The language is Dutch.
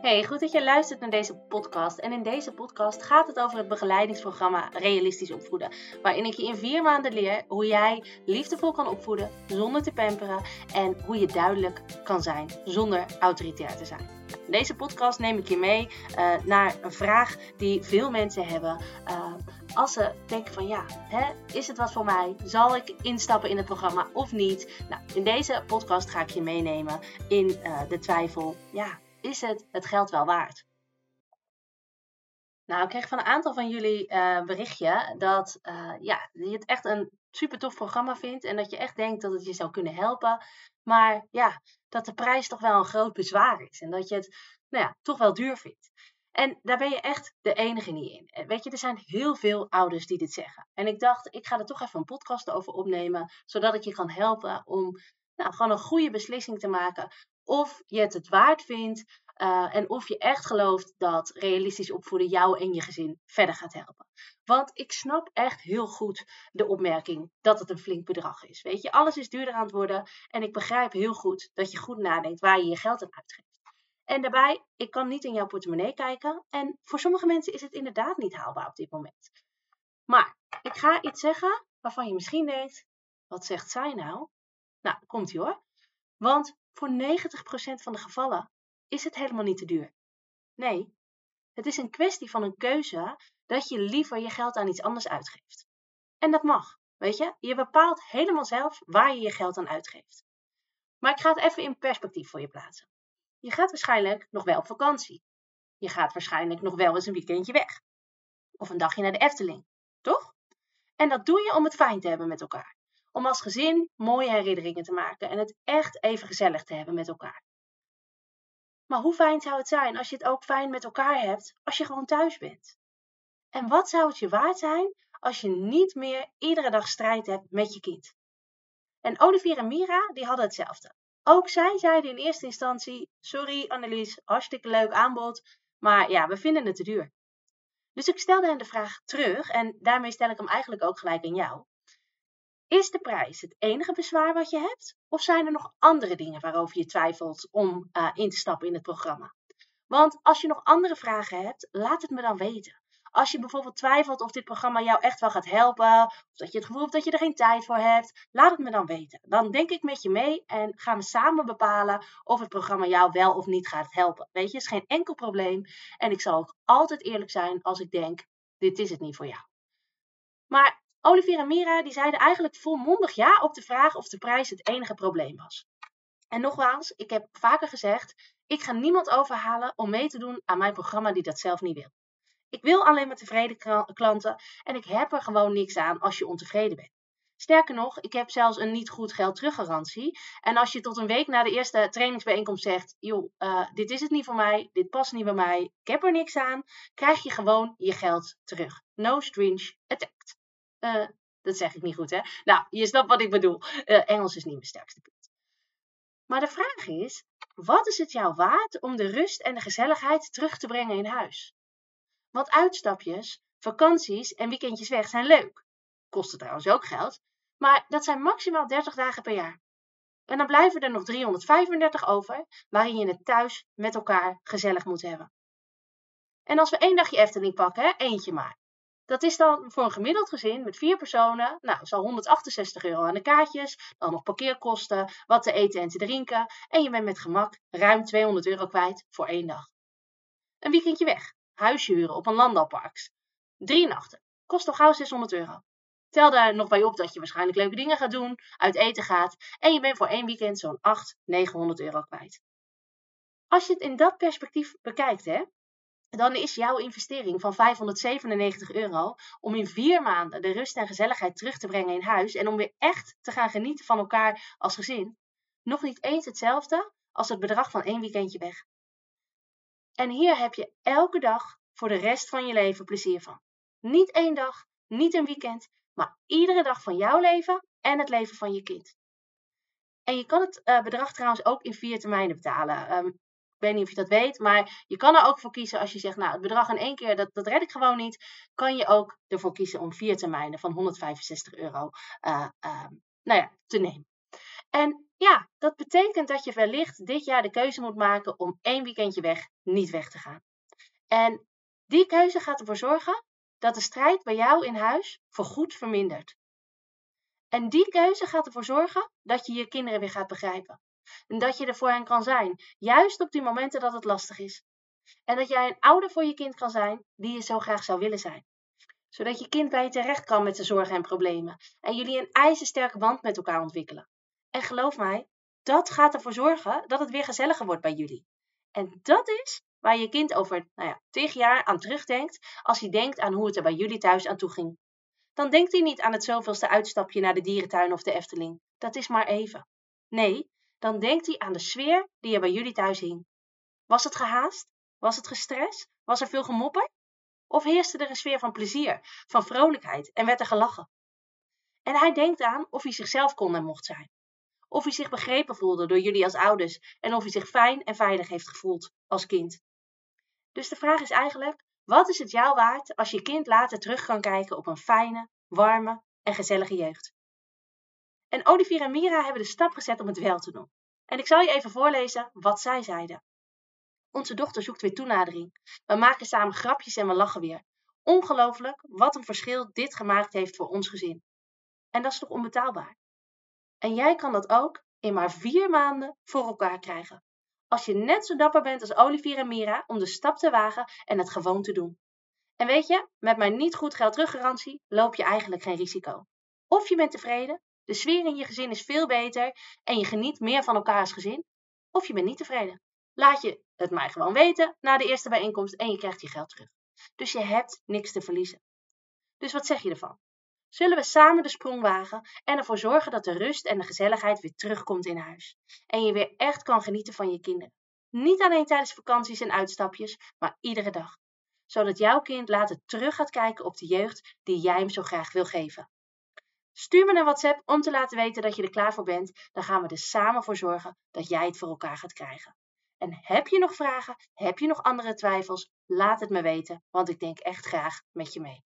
Hey, goed dat je luistert naar deze podcast. En in deze podcast gaat het over het begeleidingsprogramma Realistisch Opvoeden. Waarin ik je in vier maanden leer hoe jij liefdevol kan opvoeden zonder te pamperen. En hoe je duidelijk kan zijn zonder autoritair te zijn. In deze podcast neem ik je mee uh, naar een vraag die veel mensen hebben. Uh, als ze denken van ja, hè, is het wat voor mij? Zal ik instappen in het programma of niet? Nou, in deze podcast ga ik je meenemen in uh, de twijfel. Ja, is het het geld wel waard? Nou, ik kreeg van een aantal van jullie uh, berichtje dat uh, ja, je het echt een super tof programma vindt en dat je echt denkt dat het je zou kunnen helpen. Maar ja, dat de prijs toch wel een groot bezwaar is en dat je het nou ja, toch wel duur vindt. En daar ben je echt de enige niet in. Weet je, er zijn heel veel ouders die dit zeggen. En ik dacht, ik ga er toch even een podcast over opnemen, zodat ik je kan helpen om nou, gewoon een goede beslissing te maken of je het het waard vindt uh, en of je echt gelooft dat realistisch opvoeden jou en je gezin verder gaat helpen. Want ik snap echt heel goed de opmerking dat het een flink bedrag is. Weet je, alles is duurder aan het worden en ik begrijp heel goed dat je goed nadenkt waar je je geld aan uitgeeft. En daarbij, ik kan niet in jouw portemonnee kijken en voor sommige mensen is het inderdaad niet haalbaar op dit moment. Maar ik ga iets zeggen waarvan je misschien denkt, wat zegt zij nou? Nou, komt ie hoor. Want voor 90% van de gevallen is het helemaal niet te duur. Nee, het is een kwestie van een keuze dat je liever je geld aan iets anders uitgeeft. En dat mag, weet je? Je bepaalt helemaal zelf waar je je geld aan uitgeeft. Maar ik ga het even in perspectief voor je plaatsen. Je gaat waarschijnlijk nog wel op vakantie. Je gaat waarschijnlijk nog wel eens een weekendje weg. Of een dagje naar de Efteling, toch? En dat doe je om het fijn te hebben met elkaar om als gezin mooie herinneringen te maken en het echt even gezellig te hebben met elkaar. Maar hoe fijn zou het zijn als je het ook fijn met elkaar hebt als je gewoon thuis bent? En wat zou het je waard zijn als je niet meer iedere dag strijd hebt met je kind? En Olivier en Mira, die hadden hetzelfde. Ook zij zeiden in eerste instantie: Sorry Annelies, hartstikke leuk aanbod, maar ja, we vinden het te duur. Dus ik stelde hen de vraag terug en daarmee stel ik hem eigenlijk ook gelijk aan jou. Is de prijs het enige bezwaar wat je hebt? Of zijn er nog andere dingen waarover je twijfelt om uh, in te stappen in het programma? Want als je nog andere vragen hebt, laat het me dan weten. Als je bijvoorbeeld twijfelt of dit programma jou echt wel gaat helpen, of dat je het gevoel hebt dat je er geen tijd voor hebt, laat het me dan weten. Dan denk ik met je mee en gaan we samen bepalen of het programma jou wel of niet gaat helpen. Weet je, is geen enkel probleem. En ik zal ook altijd eerlijk zijn als ik denk, dit is het niet voor jou. Maar Olivier en Mira die zeiden eigenlijk volmondig ja op de vraag of de prijs het enige probleem was. En nogmaals, ik heb vaker gezegd, ik ga niemand overhalen om mee te doen aan mijn programma die dat zelf niet wil. Ik wil alleen maar tevreden klanten en ik heb er gewoon niks aan als je ontevreden bent. Sterker nog, ik heb zelfs een niet goed geld teruggarantie. En als je tot een week na de eerste trainingsbijeenkomst zegt: joh, uh, dit is het niet voor mij, dit past niet bij mij, ik heb er niks aan, krijg je gewoon je geld terug. No strings attached. Uh, dat zeg ik niet goed, hè? Nou, je snapt wat ik bedoel. Uh, Engels is niet mijn sterkste punt. Maar de vraag is: wat is het jou waard om de rust en de gezelligheid terug te brengen in huis? Want uitstapjes, vakanties en weekendjes weg zijn leuk. Kosten trouwens ook geld, maar dat zijn maximaal 30 dagen per jaar. En dan blijven er nog 335 over, waarin je het thuis met elkaar gezellig moet hebben. En als we één dagje Efteling pakken, eentje maar. Dat is dan voor een gemiddeld gezin met vier personen, nou, zal 168 euro aan de kaartjes, dan nog parkeerkosten, wat te eten en te drinken. En je bent met gemak ruim 200 euro kwijt voor één dag. Een weekendje weg, huisje huren op een landalpark. Drie nachten, kost al gauw 600 euro. Tel daar nog bij op dat je waarschijnlijk leuke dingen gaat doen, uit eten gaat en je bent voor één weekend zo'n 800, 900 euro kwijt. Als je het in dat perspectief bekijkt, hè, dan is jouw investering van 597 euro om in vier maanden de rust en gezelligheid terug te brengen in huis en om weer echt te gaan genieten van elkaar als gezin, nog niet eens hetzelfde als het bedrag van één weekendje weg. En hier heb je elke dag voor de rest van je leven plezier van. Niet één dag, niet een weekend, maar iedere dag van jouw leven en het leven van je kind. En je kan het uh, bedrag trouwens ook in vier termijnen betalen. Ik weet niet of je dat weet, maar je kan er ook voor kiezen als je zegt, nou, het bedrag in één keer, dat, dat red ik gewoon niet. Kan je ook ervoor kiezen om vier termijnen van 165 euro uh, uh, nou ja, te nemen. En Ja, dat betekent dat je wellicht dit jaar de keuze moet maken om één weekendje weg niet weg te gaan. En die keuze gaat ervoor zorgen dat de strijd bij jou in huis voorgoed vermindert. En die keuze gaat ervoor zorgen dat je je kinderen weer gaat begrijpen. En dat je er voor hen kan zijn, juist op die momenten dat het lastig is. En dat jij een ouder voor je kind kan zijn die je zo graag zou willen zijn. Zodat je kind bij je terecht kan met zijn zorgen en problemen. En jullie een ijzersterke band met elkaar ontwikkelen. En geloof mij, dat gaat ervoor zorgen dat het weer gezelliger wordt bij jullie. En dat is waar je kind over nou ja, tig jaar aan terugdenkt als hij denkt aan hoe het er bij jullie thuis aan toe ging. Dan denkt hij niet aan het zoveelste uitstapje naar de dierentuin of de Efteling. Dat is maar even. Nee, dan denkt hij aan de sfeer die er bij jullie thuis hing. Was het gehaast? Was het gestrest? Was er veel gemopper? Of heerste er een sfeer van plezier, van vrolijkheid en werd er gelachen? En hij denkt aan of hij zichzelf kon en mocht zijn. Of hij zich begrepen voelde door jullie als ouders en of hij zich fijn en veilig heeft gevoeld als kind. Dus de vraag is eigenlijk: wat is het jou waard als je kind later terug kan kijken op een fijne, warme en gezellige jeugd? En Olivier en Mira hebben de stap gezet om het wel te doen. En ik zal je even voorlezen wat zij zeiden. Onze dochter zoekt weer toenadering. We maken samen grapjes en we lachen weer. Ongelooflijk wat een verschil dit gemaakt heeft voor ons gezin. En dat is toch onbetaalbaar? En jij kan dat ook in maar vier maanden voor elkaar krijgen. Als je net zo dapper bent als Olivier en Mira om de stap te wagen en het gewoon te doen. En weet je, met mijn niet goed geld teruggarantie loop je eigenlijk geen risico. Of je bent tevreden, de sfeer in je gezin is veel beter en je geniet meer van elkaar als gezin. Of je bent niet tevreden. Laat je het mij gewoon weten na de eerste bijeenkomst en je krijgt je geld terug. Dus je hebt niks te verliezen. Dus wat zeg je ervan? Zullen we samen de sprong wagen en ervoor zorgen dat de rust en de gezelligheid weer terugkomt in huis. En je weer echt kan genieten van je kinderen. Niet alleen tijdens vakanties en uitstapjes, maar iedere dag. Zodat jouw kind later terug gaat kijken op de jeugd die jij hem zo graag wil geven. Stuur me een WhatsApp om te laten weten dat je er klaar voor bent. Dan gaan we er samen voor zorgen dat jij het voor elkaar gaat krijgen. En heb je nog vragen? Heb je nog andere twijfels? Laat het me weten, want ik denk echt graag met je mee.